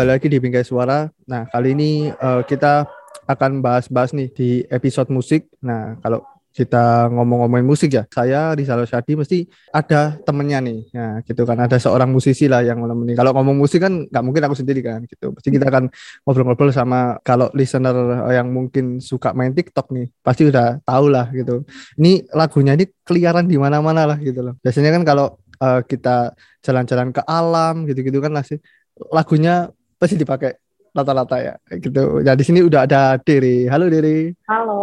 kembali lagi di Bingkai Suara. Nah, kali ini uh, kita akan bahas-bahas nih di episode musik. Nah, kalau kita ngomong-ngomongin musik ya, saya di Shadi mesti ada temennya nih. Nah, gitu kan ada seorang musisi lah yang menemani. Kalau ngomong musik kan nggak mungkin aku sendiri kan gitu. Pasti kita akan ngobrol-ngobrol sama kalau listener yang mungkin suka main TikTok nih, pasti udah tahu lah gitu. Ini lagunya ini keliaran di mana-mana lah gitu loh. Biasanya kan kalau uh, kita jalan-jalan ke alam gitu-gitu kan masih lagunya pasti dipakai rata-rata ya gitu. Ya di sini udah ada Diri. Halo Diri. Halo.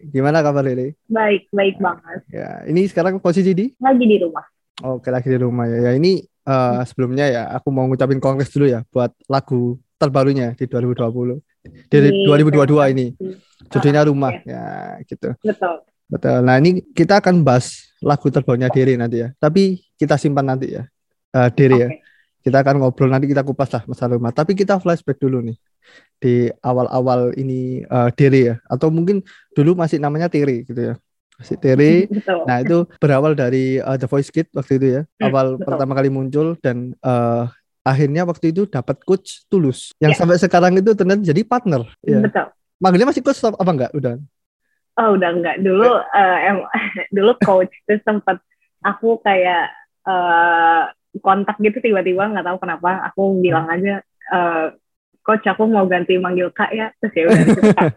Gimana kabar Diri? Baik, baik banget. Ya, ini sekarang posisi di? Lagi di rumah. Oke, lagi di rumah ya. Ya ini uh, sebelumnya ya aku mau ngucapin kongres dulu ya buat lagu terbarunya di 2020. Dari di 2022 ini. Judulnya ah, Rumah ya. ya gitu. Betul. Betul. Nah, ini kita akan bahas lagu terbarunya Diri nanti ya. Tapi kita simpan nanti ya. Uh, Diri okay. ya kita akan ngobrol nanti kita kupas lah masalah rumah. Tapi kita flashback dulu nih di awal-awal ini uh, Dere ya atau mungkin dulu masih namanya Tiri gitu ya. Masih Tiri. Nah, itu berawal dari uh, The Voice Kid waktu itu ya. Hmm, awal Betul. pertama kali muncul dan uh, akhirnya waktu itu dapat coach Tulus yang ya. sampai sekarang itu ternyata jadi partner ya. Betul. Manggilnya masih coach apa enggak? Udah. Oh, udah enggak. Dulu uh, em, dulu coach itu sempat aku kayak uh, kontak gitu tiba-tiba nggak tahu kenapa aku bilang aja uh, coach aku mau ganti manggil kak ya terus ya udah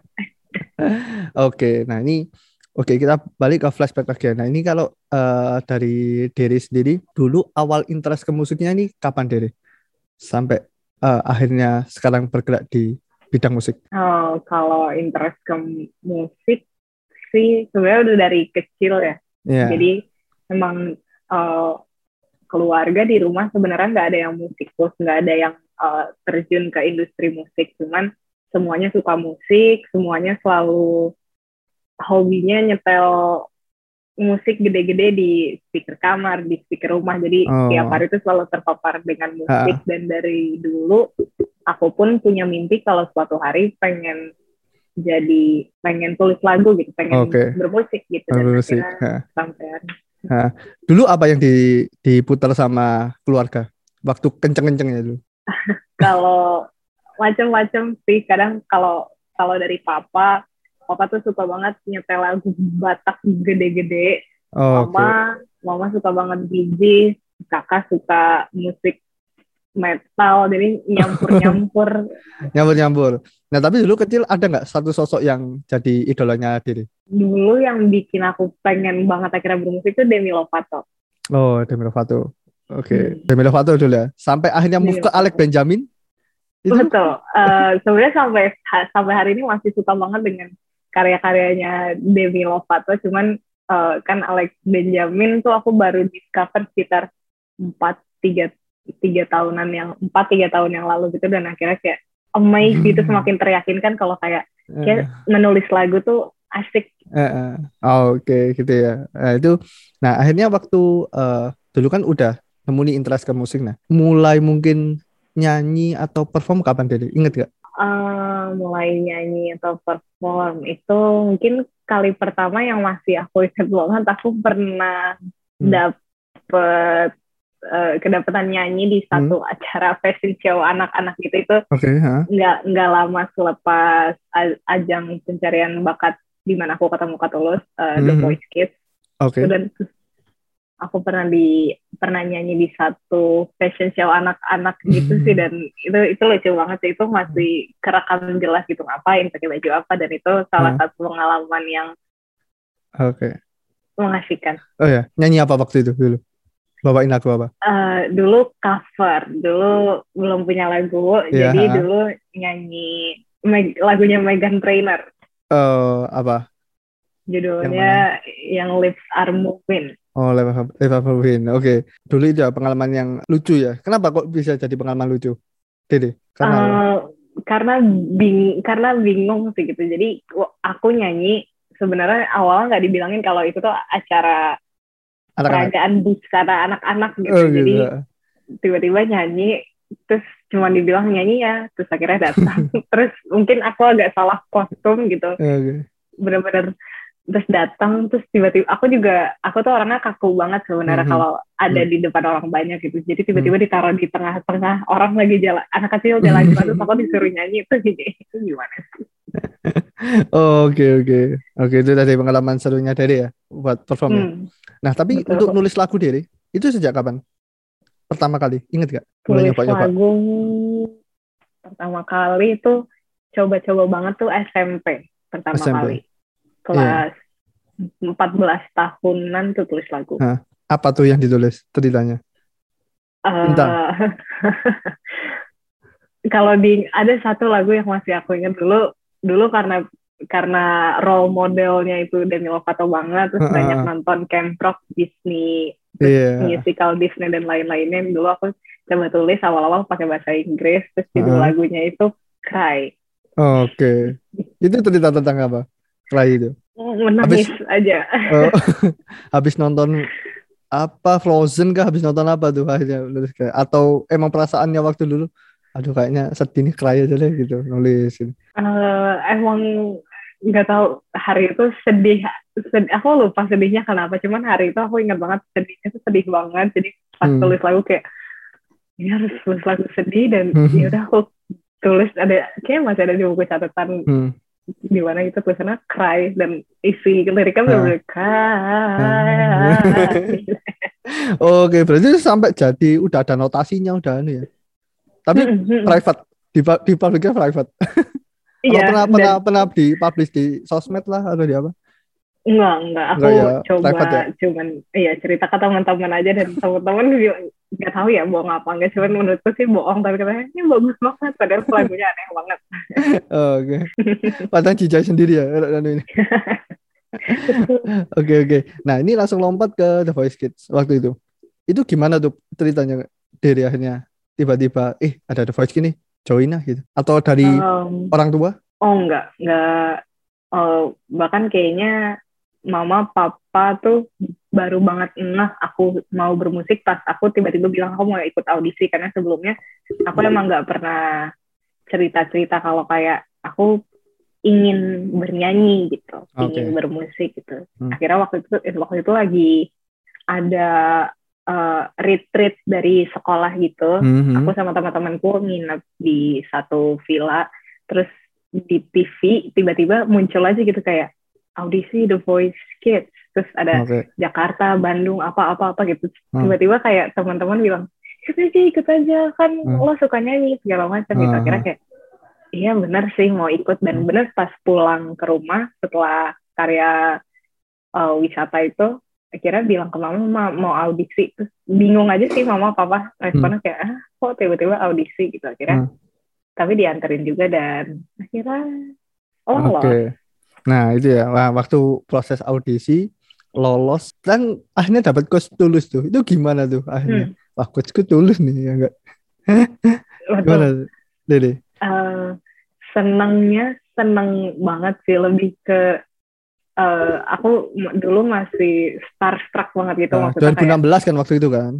Oke, nah ini oke kita balik ke flashback lagi. Nah ini kalau uh, dari Diri sendiri dulu awal interest ke musiknya ini kapan Diri? Sampai uh, akhirnya sekarang bergerak di bidang musik. Oh, kalau interest ke musik sih sebenarnya udah dari kecil ya. Yeah. Jadi memang uh, keluarga di rumah sebenarnya nggak ada yang musikus, nggak ada yang uh, terjun ke industri musik, cuman semuanya suka musik, semuanya selalu hobinya nyetel musik gede-gede di speaker kamar, di speaker rumah. Jadi oh. tiap hari itu selalu terpapar dengan musik ha. dan dari dulu aku pun punya mimpi kalau suatu hari pengen jadi pengen tulis lagu gitu, pengen okay. bermusik gitu. Bermusik. Dan sampai Nah, dulu apa yang di, diputar sama keluarga waktu kenceng-kencengnya dulu? kalau macam-macam sih kadang kalau kalau dari papa papa tuh suka banget nyetel lagu Batak gede-gede oh, mama okay. mama suka banget Bee kakak suka musik metal jadi nyampur nyampur nyampur nyampur nah tapi dulu kecil ada nggak satu sosok yang jadi idolanya diri? Dulu yang bikin aku pengen banget akhirnya bermusik itu Demi Lovato. Oh Demi Lovato. Oke okay. hmm. Demi Lovato dulu ya. Sampai akhirnya move Demi ke Alex Benjamin? Itu? betul. Uh, sebenarnya sampai sampai hari ini masih suka banget dengan karya-karyanya Demi Lovato. Cuman uh, kan Alex Benjamin tuh aku baru discover sekitar empat tiga tiga tahunan yang empat tiga tahun yang lalu gitu dan akhirnya kayak amazed gitu hmm. semakin teryakinkan kalau kayak kayak uh. menulis lagu tuh asik. Uh, uh. Oh, Oke okay, gitu ya. Nah, itu nah akhirnya waktu uh, dulu kan udah nemuni interest ke musik nah. Mulai mungkin nyanyi atau perform kapan dari inget gak? Uh, mulai nyanyi atau perform itu mungkin kali pertama yang masih aku ingat banget aku pernah hmm. dapet uh, kedapatan nyanyi di satu hmm. acara fashion show anak-anak gitu itu okay, huh? nggak nggak lama selepas ajang pencarian bakat di mana aku ketemu Katulus uh, hmm. The Voice Kids okay. dan aku pernah di pernah nyanyi di satu fashion show anak-anak gitu sih dan itu itu lucu banget sih itu masih kerekam jelas gitu ngapain pakai baju apa dan itu salah hmm. satu pengalaman yang oke okay. mengasihkan oh ya nyanyi apa waktu itu dulu bawain lagu apa? Uh, dulu cover, dulu belum punya lagu, yeah. jadi dulu nyanyi Meg lagunya Megan Trainor. uh, apa? Judulnya yang, yang Lips Are Moving. Oh, Lips Are Moving. Oke. Okay. Dulu itu ya pengalaman yang lucu ya. Kenapa kok bisa jadi pengalaman lucu? Dede. Karena uh, karena bing karena bingung sih gitu. Jadi aku nyanyi sebenarnya awalnya nggak dibilangin kalau itu tuh acara anak peragaan busana anak-anak gitu. Oh, Jadi tiba-tiba nyanyi terus cuma dibilang nyanyi ya terus akhirnya datang terus mungkin aku agak salah kostum gitu okay. bener-bener terus datang terus tiba-tiba aku juga aku tuh orangnya kaku banget sebenarnya mm -hmm. kalau ada mm. di depan orang banyak gitu jadi tiba-tiba mm. ditaruh di tengah-tengah orang lagi jalan anak kecil jalan jalan terus aku disuruh nyanyi itu gini itu gimana sih oh, oke oke oke itu tadi pengalaman serunya dari ya buat perform ya? Nah tapi Betul. untuk nulis lagu dari itu sejak kapan pertama kali inget gak mulai nyoba nyoba lagu pertama kali itu coba-coba banget tuh SMP pertama SMP. kali kelas yeah. 14 tahunan tuh tulis lagu. Hah? Apa tuh yang ditulis ceritanya? Uh, kalau di ada satu lagu yang masih aku ingat dulu dulu karena karena role modelnya itu Demi Lovato banget terus uh, banyak nonton Camp Rock Disney yeah. musical Disney dan lain-lainnya dulu aku coba tulis awal-awal pakai bahasa Inggris terus judul uh, lagunya itu Cry. Oke. Okay. itu cerita tentang apa? Cry itu? Menangis habis, aja. Oh, habis nonton apa Frozen kah? Habis nonton apa tuh akhirnya nulis kayak atau emang perasaannya waktu dulu? Aduh kayaknya sedih nih cry aja deh gitu nulis. Gitu. Uh, emang nggak tahu hari itu sedih, sedih aku lupa sedihnya kenapa cuman hari itu aku ingat banget sedihnya tuh sedih banget jadi pas hmm. tulis lagu kayak ini harus tulis lagu sedih dan hmm. ya udah aku tulis ada kayak masih ada di buku catatan hmm di mana itu tulisannya cry dan isi liriknya benar-benar cry. Oke, berarti sampai jadi udah ada notasinya udah nih ya. Tapi hmm, hmm. private di di publiknya private. Iya. pernah pernah pernah di publish di sosmed lah atau di apa? Enggak, enggak. Aku enggak ya, coba ya? cuman iya cerita ke teman-teman aja dan teman-teman nggak tahu ya bohong apa enggak cuman menurutku sih bohong tapi katanya ini bagus banget padahal lagunya aneh banget. oh, Oke. Okay. Padahal sendiri ya ini. Oke oke. Nah ini langsung lompat ke The Voice Kids waktu itu. Itu gimana tuh ceritanya dari akhirnya tiba-tiba eh ada The Voice gini join lah gitu atau dari um, orang tua? Oh enggak enggak. Oh, bahkan kayaknya mama papa tuh baru banget enak aku mau bermusik pas aku tiba-tiba bilang aku mau ikut audisi karena sebelumnya aku emang nggak pernah cerita-cerita kalau kayak aku ingin bernyanyi gitu, okay. ingin bermusik gitu. Hmm. Akhirnya waktu itu waktu itu lagi ada uh, retreat dari sekolah gitu. Hmm. Aku sama teman-temanku nginep di satu villa, terus di TV tiba-tiba muncul aja gitu kayak audisi The Voice Kids terus ada okay. Jakarta Bandung apa apa gitu hmm. tiba-tiba kayak teman-teman bilang ikut aja ikut aja kan hmm. lo suka nyanyi segala macam gitu hmm. akhirnya kayak iya bener sih mau ikut dan hmm. bener pas pulang ke rumah setelah karya uh, wisata itu akhirnya bilang ke mama mau audisi terus bingung aja sih mama papa responnya hmm. kayak ah kok tiba-tiba audisi gitu akhirnya hmm. tapi dianterin juga dan akhirnya oh okay. Nah itu ya, Wah, waktu proses audisi lolos dan akhirnya dapat coach tulus tuh. Itu gimana tuh akhirnya? Hmm. Wah coachku tulus nih ya enggak? gimana, Dede? Uh, senangnya seneng banget sih lebih ke uh, aku dulu masih starstruck banget gitu nah, 2016 kayak, kan waktu itu kan?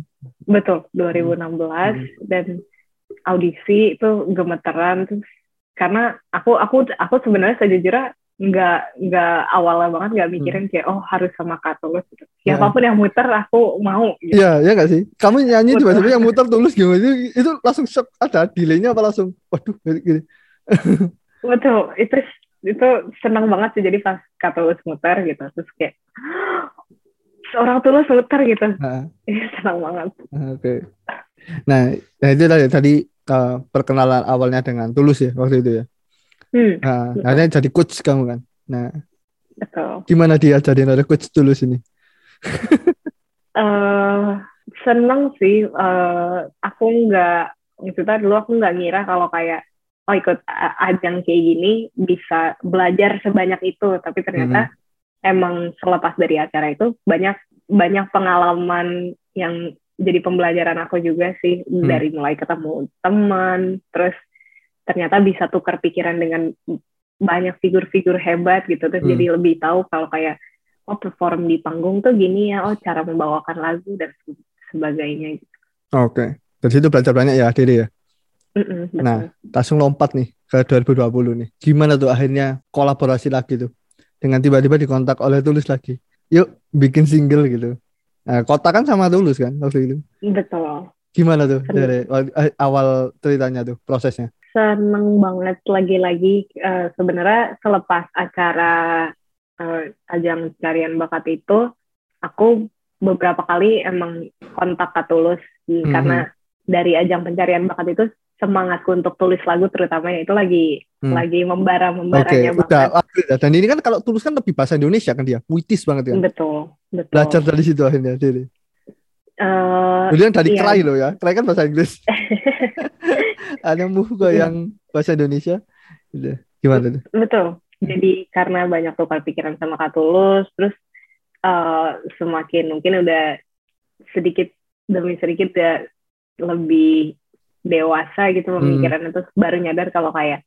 Betul, 2016 hmm. dan audisi itu gemeteran terus karena aku aku aku sebenarnya sejujurnya nggak nggak awalnya banget nggak mikirin hmm. kayak oh harus sama Kak Tulus gitu. Ya, apa pun yang muter aku mau. Gitu. Iya, ya nggak sih. Kamu nyanyi tiba-tiba yang muter Tulus gimana itu, itu langsung shock ada delaynya apa langsung waduh gitu. Betul, itu itu senang banget sih jadi pas Kak Tulus muter gitu terus kayak seorang Tulus muter gitu. Nah. senang banget. Oke. Okay. Nah, nah itu tadi tadi uh, perkenalan awalnya dengan Tulus ya waktu itu ya. Hmm. Nah, akhirnya jadi coach kamu kan. Nah, Betul. gimana diajarin ada coach dulu sini? uh, seneng sih. Uh, aku nggak, maksudnya dulu aku nggak ngira kalau kayak oh ikut ajang kayak gini bisa belajar sebanyak itu tapi ternyata hmm. emang selepas dari acara itu banyak banyak pengalaman yang jadi pembelajaran aku juga sih hmm. dari mulai ketemu teman terus ternyata bisa tukar pikiran dengan banyak figur-figur hebat gitu terus hmm. jadi lebih tahu kalau kayak oh perform di panggung tuh gini ya oh cara membawakan lagu dan sebagainya gitu. Oke. Okay. Dari situ belajar banyak ya Dede ya. Mm-mm, nah, langsung lompat nih ke 2020 nih. Gimana tuh akhirnya kolaborasi lagi tuh? Dengan tiba-tiba dikontak oleh Tulus lagi. Yuk bikin single gitu. Nah, kota kan sama Tulus kan waktu itu. Betul. Gimana tuh Senang. dari eh, awal ceritanya tuh prosesnya? Seneng banget lagi-lagi uh, sebenarnya selepas acara uh, ajang carian bakat itu aku beberapa kali emang kontak Kak Tulus hmm. karena dari ajang pencarian bakat itu semangatku untuk tulis lagu terutama itu lagi hmm. lagi membara membaranya okay, banget. Dan ini kan kalau tulis kan lebih bahasa Indonesia kan dia, puitis banget ya. Betul, betul. Belajar dari situ akhirnya jadi. Uh, Kemudian dari iya. Cry loh ya, Cry kan bahasa Inggris. Ada muka iya. yang bahasa Indonesia. Udah. Gimana tuh? Betul. Jadi karena banyak tukar pikiran sama Kak Tulus, terus uh, semakin mungkin udah sedikit demi sedikit ya lebih dewasa gitu pemikiran hmm. itu baru nyadar kalau kayak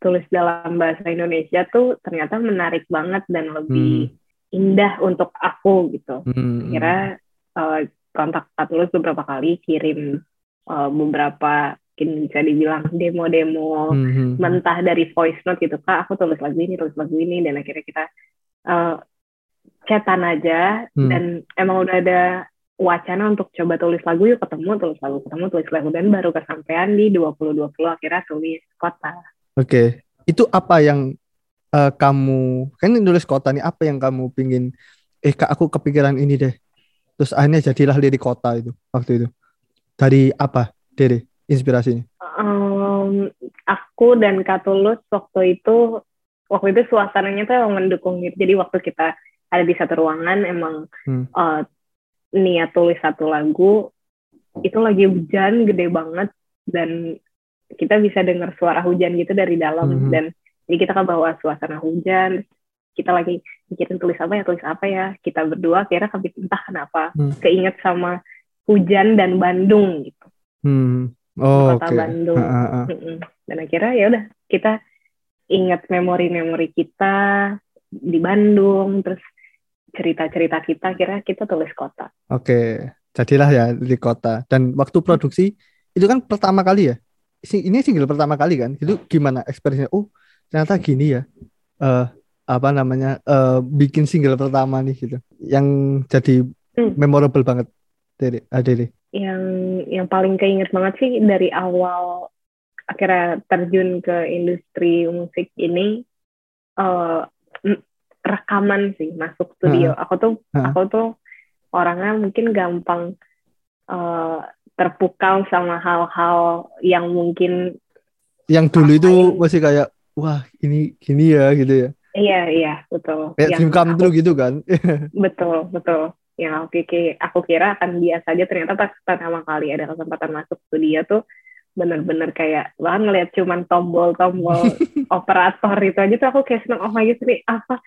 tulis dalam bahasa Indonesia tuh ternyata menarik banget dan lebih hmm. indah untuk aku gitu. Hmm. Kira uh, kontak tulis beberapa kali kirim uh, beberapa mungkin bisa dibilang demo-demo hmm. mentah dari voice note gitu kak aku tulis lagu ini tulis lagu ini dan akhirnya kita uh, chatan aja hmm. dan emang udah ada wacana untuk coba tulis lagu yuk ketemu tulis lagu ketemu tulis lagu dan baru kesampaian di 2020 akhirnya tulis kota. Oke, okay. itu apa yang uh, kamu kan nulis kota nih apa yang kamu pingin eh kak aku kepikiran ini deh terus akhirnya jadilah lirik kota itu waktu itu dari apa dari inspirasinya? Um, aku dan Kak Tulus waktu itu waktu itu suasananya tuh mendukung gitu jadi waktu kita ada di satu ruangan emang hmm. uh, niat tulis satu lagu itu lagi hujan gede banget dan kita bisa dengar suara hujan gitu dari dalam mm -hmm. dan jadi kita kan bawa suasana hujan kita lagi mikirin tulis apa ya tulis apa ya kita berdua kira kami entah kenapa mm. keinget sama hujan dan Bandung gitu mm. oh, kota okay. Bandung uh, uh. dan akhirnya ya udah kita ingat memori-memori kita di Bandung terus cerita-cerita kita kira kita tulis kota. Oke, jadilah ya di kota. Dan waktu produksi itu kan pertama kali ya. Ini single pertama kali kan. Itu gimana experience Oh, ternyata gini ya. Uh, apa namanya? Uh, bikin single pertama nih gitu. Yang jadi hmm. memorable banget dari Adele. Yang yang paling keinget banget sih dari awal akhirnya terjun ke industri musik ini uh, rekaman sih masuk studio. Uh, aku tuh uh. aku tuh orangnya mungkin gampang uh, terpukau sama hal-hal yang mungkin yang dulu itu masih kayak wah ini gini ya gitu ya. Iya iya betul. Kayak dream come true gitu kan. betul betul. Yang aku kira aku kira akan biasa aja ternyata pas pertama kali ada kesempatan masuk studio tuh bener-bener kayak bahkan ngeliat cuman tombol-tombol operator itu aja tuh aku kayak seneng oh my god nih apa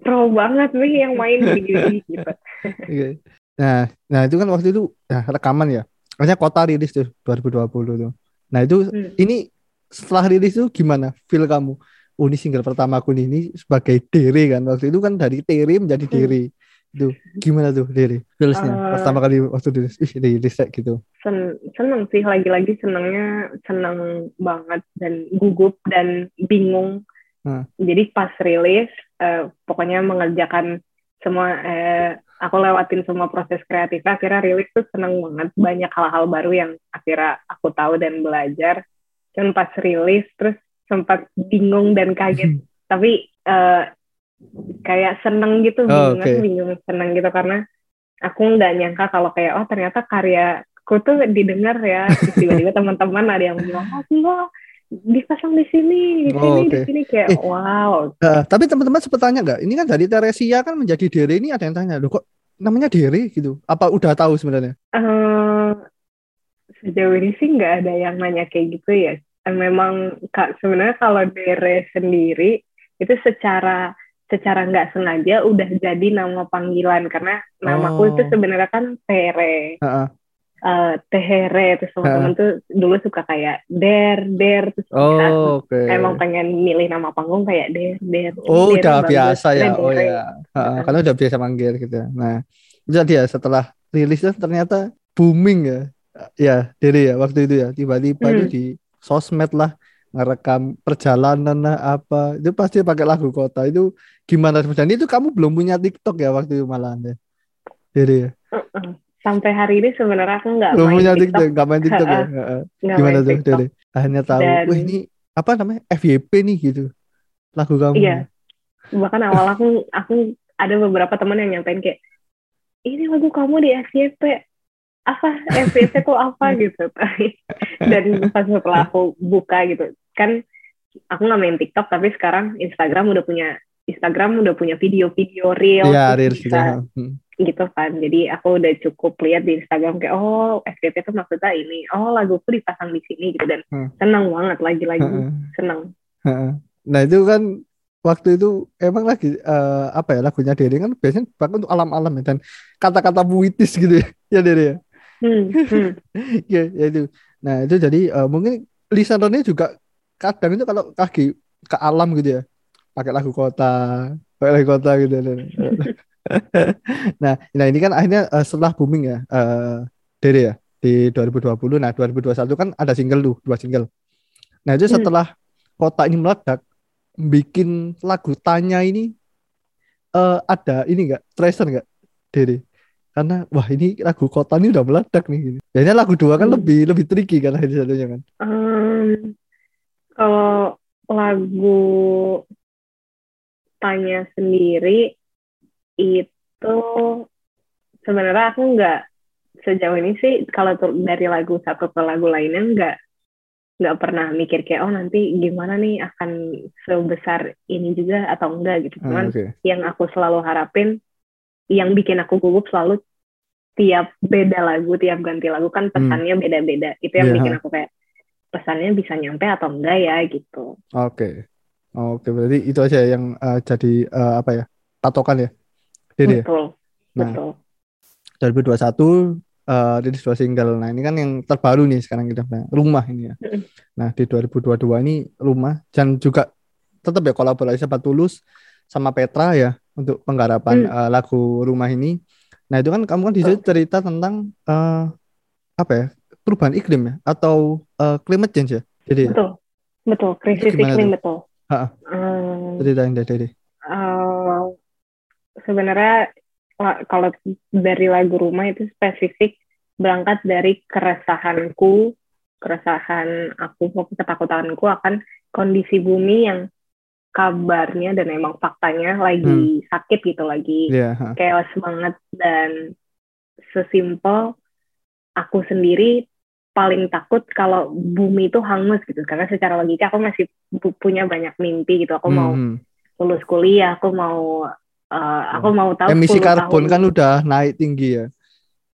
pro banget nih yang main gini gitu. Okay. Nah, nah itu kan waktu itu ya, rekaman ya. Maksudnya kota rilis tuh 2020 tuh. Nah itu hmm. ini setelah rilis tuh gimana feel kamu? Oh ini single pertama aku ini sebagai Dere kan waktu itu kan dari Tere menjadi. Dere. Hmm. Itu gimana tuh Dere? Feelsnya uh, pertama kali waktu rilis, ih rilis gitu. Sen seneng sih lagi-lagi senengnya seneng banget dan gugup dan bingung Hmm. Jadi pas rilis, uh, pokoknya mengerjakan semua, uh, aku lewatin semua proses kreatif. Akhirnya rilis tuh seneng banget. Banyak hal-hal baru yang akhirnya aku tahu dan belajar. Cuman pas rilis, terus sempat bingung dan kaget. Hmm. Tapi uh, kayak seneng gitu, oh, bingung, okay. bingung seneng gitu karena aku nggak nyangka kalau kayak oh ternyata karyaku tuh didengar ya. tiba-tiba teman-teman ada yang bilang, oh dipasang di sini, di oh, sini, okay. di sini kayak eh, wow. Uh, tapi teman-teman sempat tanya nggak? Ini kan dari Teresia kan menjadi Dere ini ada yang tanya, loh kok namanya Dere gitu? Apa udah tahu sebenarnya? Uh, sejauh ini sih nggak ada yang nanya kayak gitu ya. memang kak sebenarnya kalau Dere sendiri itu secara secara nggak sengaja udah jadi nama panggilan karena namaku oh. itu sebenarnya kan Tere. Uh -uh. Tehere terus teman-teman uh. tuh dulu suka kayak Der Der terus oh, okay. emang pengen milih nama panggung kayak Der Der. Oh der, udah biasa ya. Oh ya. Uh, karena udah biasa manggil gitu. Nah jadi ya setelah rilis ternyata booming ya. Ya Dere ya waktu itu ya tiba-tiba hmm. itu di sosmed lah ngerekam perjalanan lah apa itu pasti pakai lagu kota itu gimana dan itu kamu belum punya TikTok ya waktu itu malahan ya? Jadi ya? Sampai hari ini sebenarnya aku nggak belum punya TikTok. Nggak main TikTok ya? Gimana tuh? Dari akhirnya tahu Dan... wah ini apa namanya? FYP nih gitu. Lagu kamu. Iya. Bahkan awal aku aku ada beberapa teman yang nyampein kayak ini lagu kamu di FYP apa? FYP tuh apa? Gitu. Dan pas setelah aku buka gitu kan aku nggak main TikTok tapi sekarang Instagram udah punya Instagram udah punya video-video real ya, real bisa, hmm. gitu kan jadi aku udah cukup lihat di Instagram kayak oh FYP itu maksudnya ini oh laguku dipasang di sini gitu dan hmm. senang banget lagi-lagi hmm. senang nah itu kan waktu itu emang lagi uh, apa ya lagunya Dede kan biasanya bahkan untuk alam-alam ya dan kata-kata puitis gitu ya ya Dede ya hmm. hmm. ya, ya itu nah itu jadi uh, mungkin listenernya juga kadang itu kalau kaki ke alam gitu ya pakai lagu kota pakai lagu kota gitu nah nah ini kan akhirnya uh, setelah booming ya uh, Dede ya di 2020 nah 2021 kan ada single tuh dua single nah itu hmm. setelah hmm. kota ini meledak bikin lagu tanya ini uh, ada ini enggak tracer enggak Dede karena wah ini lagu kota ini udah meledak nih gini. Biasanya lagu dua kan hmm. lebih lebih tricky kan satunya kan. Um, kalau lagu tanya sendiri itu sebenarnya aku nggak sejauh ini sih kalau dari lagu satu ke lagu lainnya nggak nggak pernah mikir kayak oh nanti gimana nih akan sebesar ini juga atau enggak gitu ah, cuman okay. yang aku selalu harapin yang bikin aku gugup selalu tiap beda lagu tiap ganti lagu kan hmm. pesannya beda-beda hmm. itu yang yeah. bikin aku kayak pesannya bisa nyampe atau enggak ya gitu. Oke. Okay. Oke, okay, berarti itu aja yang uh, jadi uh, apa ya? patokan ya. Jadi betul. Ya? Nah, betul. 2021 uh, rilis dua single. Nah, ini kan yang terbaru nih sekarang kita Rumah ini ya. Nah, di 2022 ini Rumah dan juga tetap ya kolaborasi sama Tulus sama Petra ya untuk penggarapan hmm. uh, lagu Rumah ini. Nah, itu kan kamu kan di situ cerita tentang uh, apa ya? perubahan iklim ya atau uh, climate change ya jadi betul betul krisis iklim betul ceritain deh uh, sebenarnya kalau dari lagu rumah itu spesifik berangkat dari keresahanku keresahan aku ketakutanku akan kondisi bumi yang kabarnya dan emang faktanya lagi hmm. sakit gitu lagi yeah, huh. chaos banget dan sesimpel aku sendiri paling takut kalau bumi itu hangus gitu. Karena secara logika aku masih punya banyak mimpi gitu. Aku hmm. mau lulus kuliah aku mau uh, aku mau tahu emisi karbon tahun. kan udah naik tinggi ya?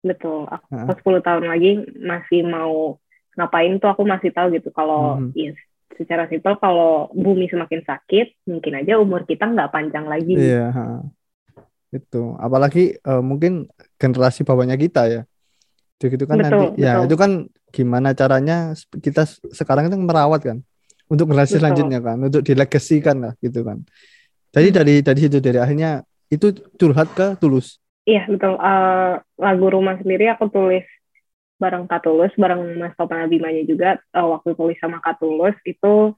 Betul. Aku uh. 10 tahun lagi masih mau ngapain tuh aku masih tahu gitu. Kalau hmm. ya, secara simpel kalau bumi semakin sakit mungkin aja umur kita nggak panjang lagi. Iya itu. Apalagi uh, mungkin generasi bawahnya kita ya. Itu gitu kan betul, nanti ya itu kan gimana caranya kita sekarang itu merawat kan untuk generasi selanjutnya kan untuk dilegasikan lah gitu kan. Jadi hmm. dari dari situ dari akhirnya itu curhat ke tulus. Iya betul. Uh, lagu rumah sendiri aku tulis bareng Katulus bareng Mas Topan Abimanya juga. Uh, waktu tulis sama Katulus itu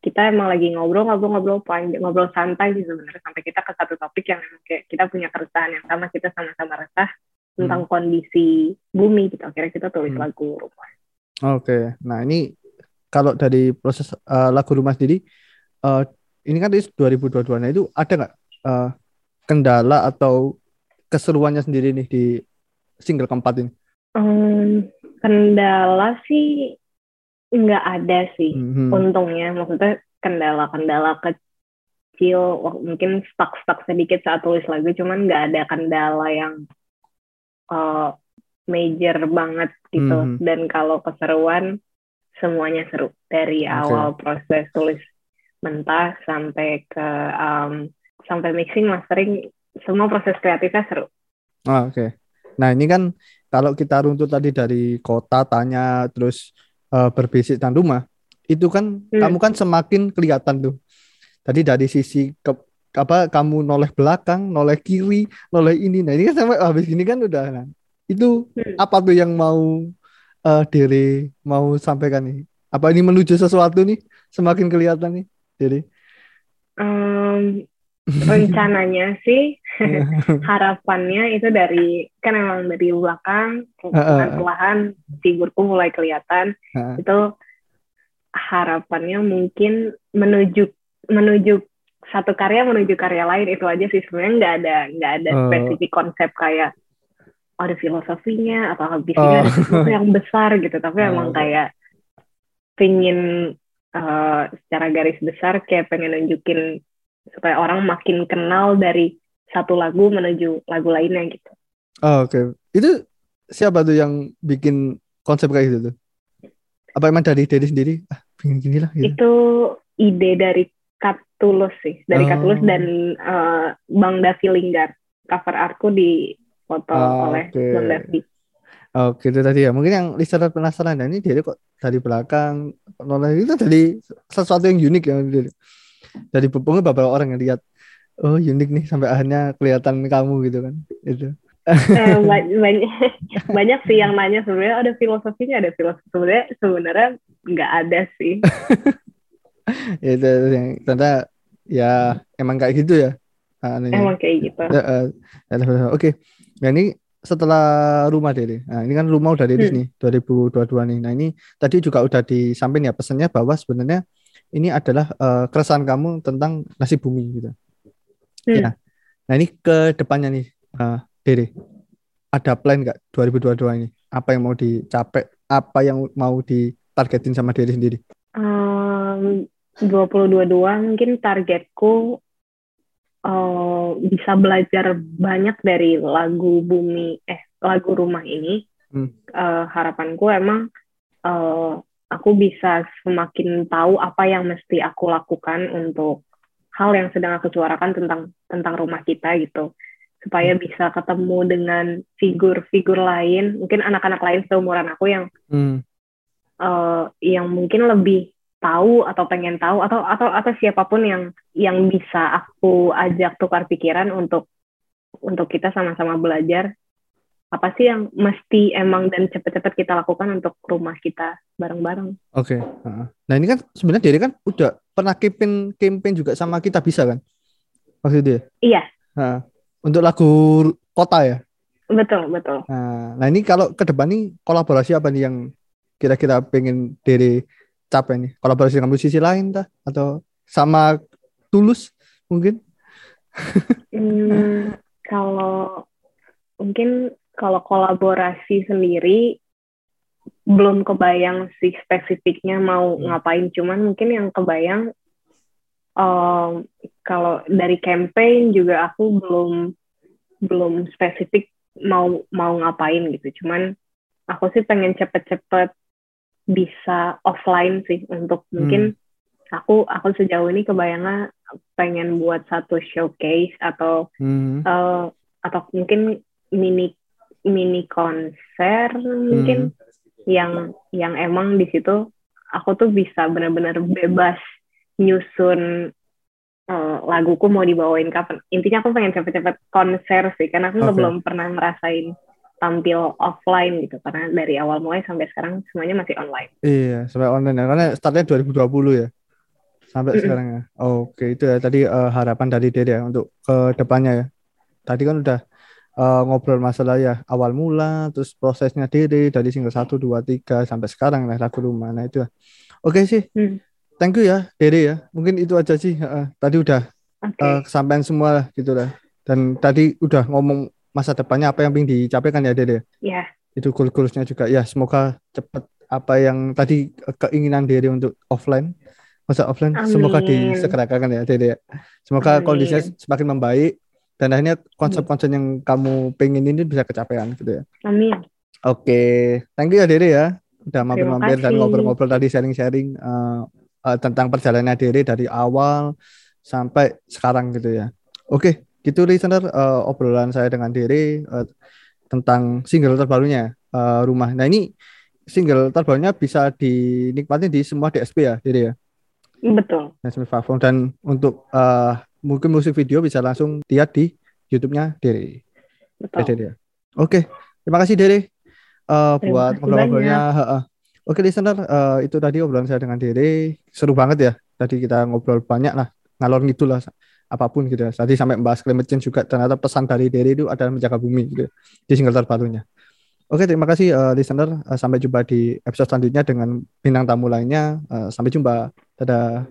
kita emang lagi ngobrol ngobrol ngobrol panjang ngobrol santai sih sebenarnya. Sampai kita ke satu topik yang kayak kita punya keresahan yang sama kita sama-sama resah tentang hmm. kondisi bumi gitu akhirnya kita tulis hmm. lagu rumah oke okay. nah ini kalau dari proses uh, lagu rumah sendiri uh, ini kan di 2022 nah itu ada nggak uh, kendala atau keseruannya sendiri nih di single keempat ini um, kendala sih nggak ada sih hmm. untungnya maksudnya kendala-kendala kecil mungkin stuck-stuck sedikit saat tulis lagu cuman nggak ada kendala yang uh, major banget gitu. Mm -hmm. Dan kalau keseruan semuanya seru dari okay. awal proses tulis mentah sampai ke um, sampai mixing mastering semua proses kreatifnya seru. Oh, Oke. Okay. Nah ini kan kalau kita runtut tadi dari kota tanya terus uh, berbisik dan rumah itu kan hmm. kamu kan semakin kelihatan tuh. Tadi dari sisi ke apa kamu noleh belakang, noleh kiri, noleh ini. Nah, ini kan sampai habis ini kan udah nah. Itu hmm. apa tuh yang mau uh, Dere mau sampaikan nih? Apa ini menuju sesuatu nih? Semakin kelihatan nih, Dere? Um, rencananya sih harapannya itu dari kan emang dari belakang perlahan figurku mulai kelihatan itu harapannya mungkin menuju menuju satu karya menuju karya lain itu aja sih sebenarnya nggak ada nggak ada uh. spesifik konsep kayak oh, ada filosofinya atau bisnisnya oh. ada sesuatu yang besar gitu tapi uh. emang kayak pengen uh, secara garis besar kayak pengen nunjukin supaya orang makin kenal dari satu lagu menuju lagu lainnya gitu. Oh, Oke, okay. itu siapa tuh yang bikin konsep kayak gitu tuh? Apa emang dari diri sendiri? Ah, pengen gini lah. Gitu. Itu ide dari Katulus sih, dari oh. Katulus dan uh, Bang Davi Linggar. Cover artku di foto oh, oleh okay. Bang Davi. Oke, itu tadi ya. Mungkin yang listener penasaran, ini dia kok dari belakang noleh itu dari sesuatu yang unik ya. Dari mungkin beberapa orang yang lihat, oh unik nih sampai akhirnya kelihatan kamu gitu kan. Itu. eh, banyak banyak sih yang nanya sebenarnya ada filosofinya ada filosofi sebenarnya sebenarnya nggak ada sih itu yang ternyata ya emang kayak gitu ya anunya. emang kayak gitu. Uh, oke. Okay. nah ini setelah rumah deh nah ini kan rumah udah rilis hmm. nih 2022 nih. Nah ini tadi juga udah disampaikan ya pesannya bahwa sebenarnya ini adalah uh, keresahan kamu tentang nasib bumi gitu. Hmm. ya nah ini ke depannya nih uh, Dede ada plan nggak 2022 ini? Apa yang mau dicapai apa yang mau ditargetin sama diri sendiri? Um, 2022 mungkin targetku uh, bisa belajar banyak dari lagu bumi eh lagu rumah ini hmm. uh, harapanku emang uh, aku bisa semakin tahu apa yang mesti aku lakukan untuk hal yang sedang aku suarakan tentang tentang rumah kita gitu supaya hmm. bisa ketemu dengan figur-figur lain mungkin anak-anak lain seumuran aku yang hmm. uh, yang mungkin lebih tahu atau pengen tahu atau atau atau siapa pun yang yang bisa aku ajak tukar pikiran untuk untuk kita sama-sama belajar apa sih yang mesti emang dan cepet-cepet kita lakukan untuk rumah kita bareng-bareng. Oke. Okay. Nah ini kan sebenarnya dia kan udah pernah campaign campaign juga sama kita bisa kan? Maksudnya? Iya. Nah, untuk lagu kota ya? Betul betul. Nah, nah ini kalau ke depan nih kolaborasi apa nih yang kira-kira pengen dari capek nih kolaborasi dengan musisi lain tah atau sama tulus mungkin? Hmm, kalau mungkin kalau kolaborasi sendiri belum kebayang sih spesifiknya mau hmm. ngapain. Cuman mungkin yang kebayang um, kalau dari campaign juga aku belum belum spesifik mau mau ngapain gitu. Cuman aku sih pengen cepet-cepet bisa offline sih untuk mungkin hmm. aku aku sejauh ini kebayangnya pengen buat satu showcase atau hmm. uh, atau mungkin mini mini konser mungkin hmm. yang yang emang di situ aku tuh bisa benar-benar bebas nyusun uh, laguku mau dibawain kapan intinya aku pengen cepet-cepet konser sih karena aku okay. belum pernah ngerasain tampil offline gitu karena dari awal mulai sampai sekarang semuanya masih online. Iya, sampai online ya. Karena startnya 2020 ya. Sampai mm -hmm. sekarang ya. Oke, itu ya tadi uh, harapan dari Dede ya untuk ke depannya ya. Tadi kan udah uh, ngobrol masalah ya awal mula terus prosesnya Dede dari single 1 2 3 sampai sekarang lah lagu rumah. Nah, itu ya. Oke sih. Mm. Thank you ya Dede ya. Mungkin itu aja sih. Uh, tadi udah okay. uh, kesampaian semua lah gitu lah. Dan tadi udah ngomong masa depannya apa yang ingin dicapaikan ya Dede? Iya. Itu goal-goalsnya juga ya semoga cepat apa yang tadi keinginan Dede untuk offline masa offline Amin. semoga disegerakan ya Dede. Semoga Amin. kondisinya semakin membaik dan akhirnya konsep-konsep yang kamu pengen ini bisa kecapean gitu ya. Amin. Oke, thank you ya Dede ya udah mampir-mampir dan ngobrol-ngobrol tadi sharing-sharing uh, uh, tentang perjalanan Dere dari awal sampai sekarang gitu ya. Oke, gitu listener uh, obrolan saya dengan Dere uh, tentang single terbarunya uh, Rumah. Nah, ini single terbarunya bisa dinikmati di semua DSP ya, Dere ya. Betul. DSP platform dan untuk uh, mungkin musik video bisa langsung lihat di YouTube-nya Dere. Betul. Dere ya. Oke, terima kasih Dere uh, buat ngobrol-ngobrolnya. Oke listener, uh, itu tadi obrolan saya dengan Dere. Seru banget ya. Tadi kita ngobrol banyak lah, ngalor gitu lah apa pun gitu ya. Tadi sampai membahas climate change juga ternyata pesan dari Dere itu adalah menjaga bumi gitu ya, di single terbarunya. Oke, terima kasih uh, listener. Uh, sampai jumpa di episode selanjutnya dengan bintang tamu lainnya. Uh, sampai jumpa. Dadah.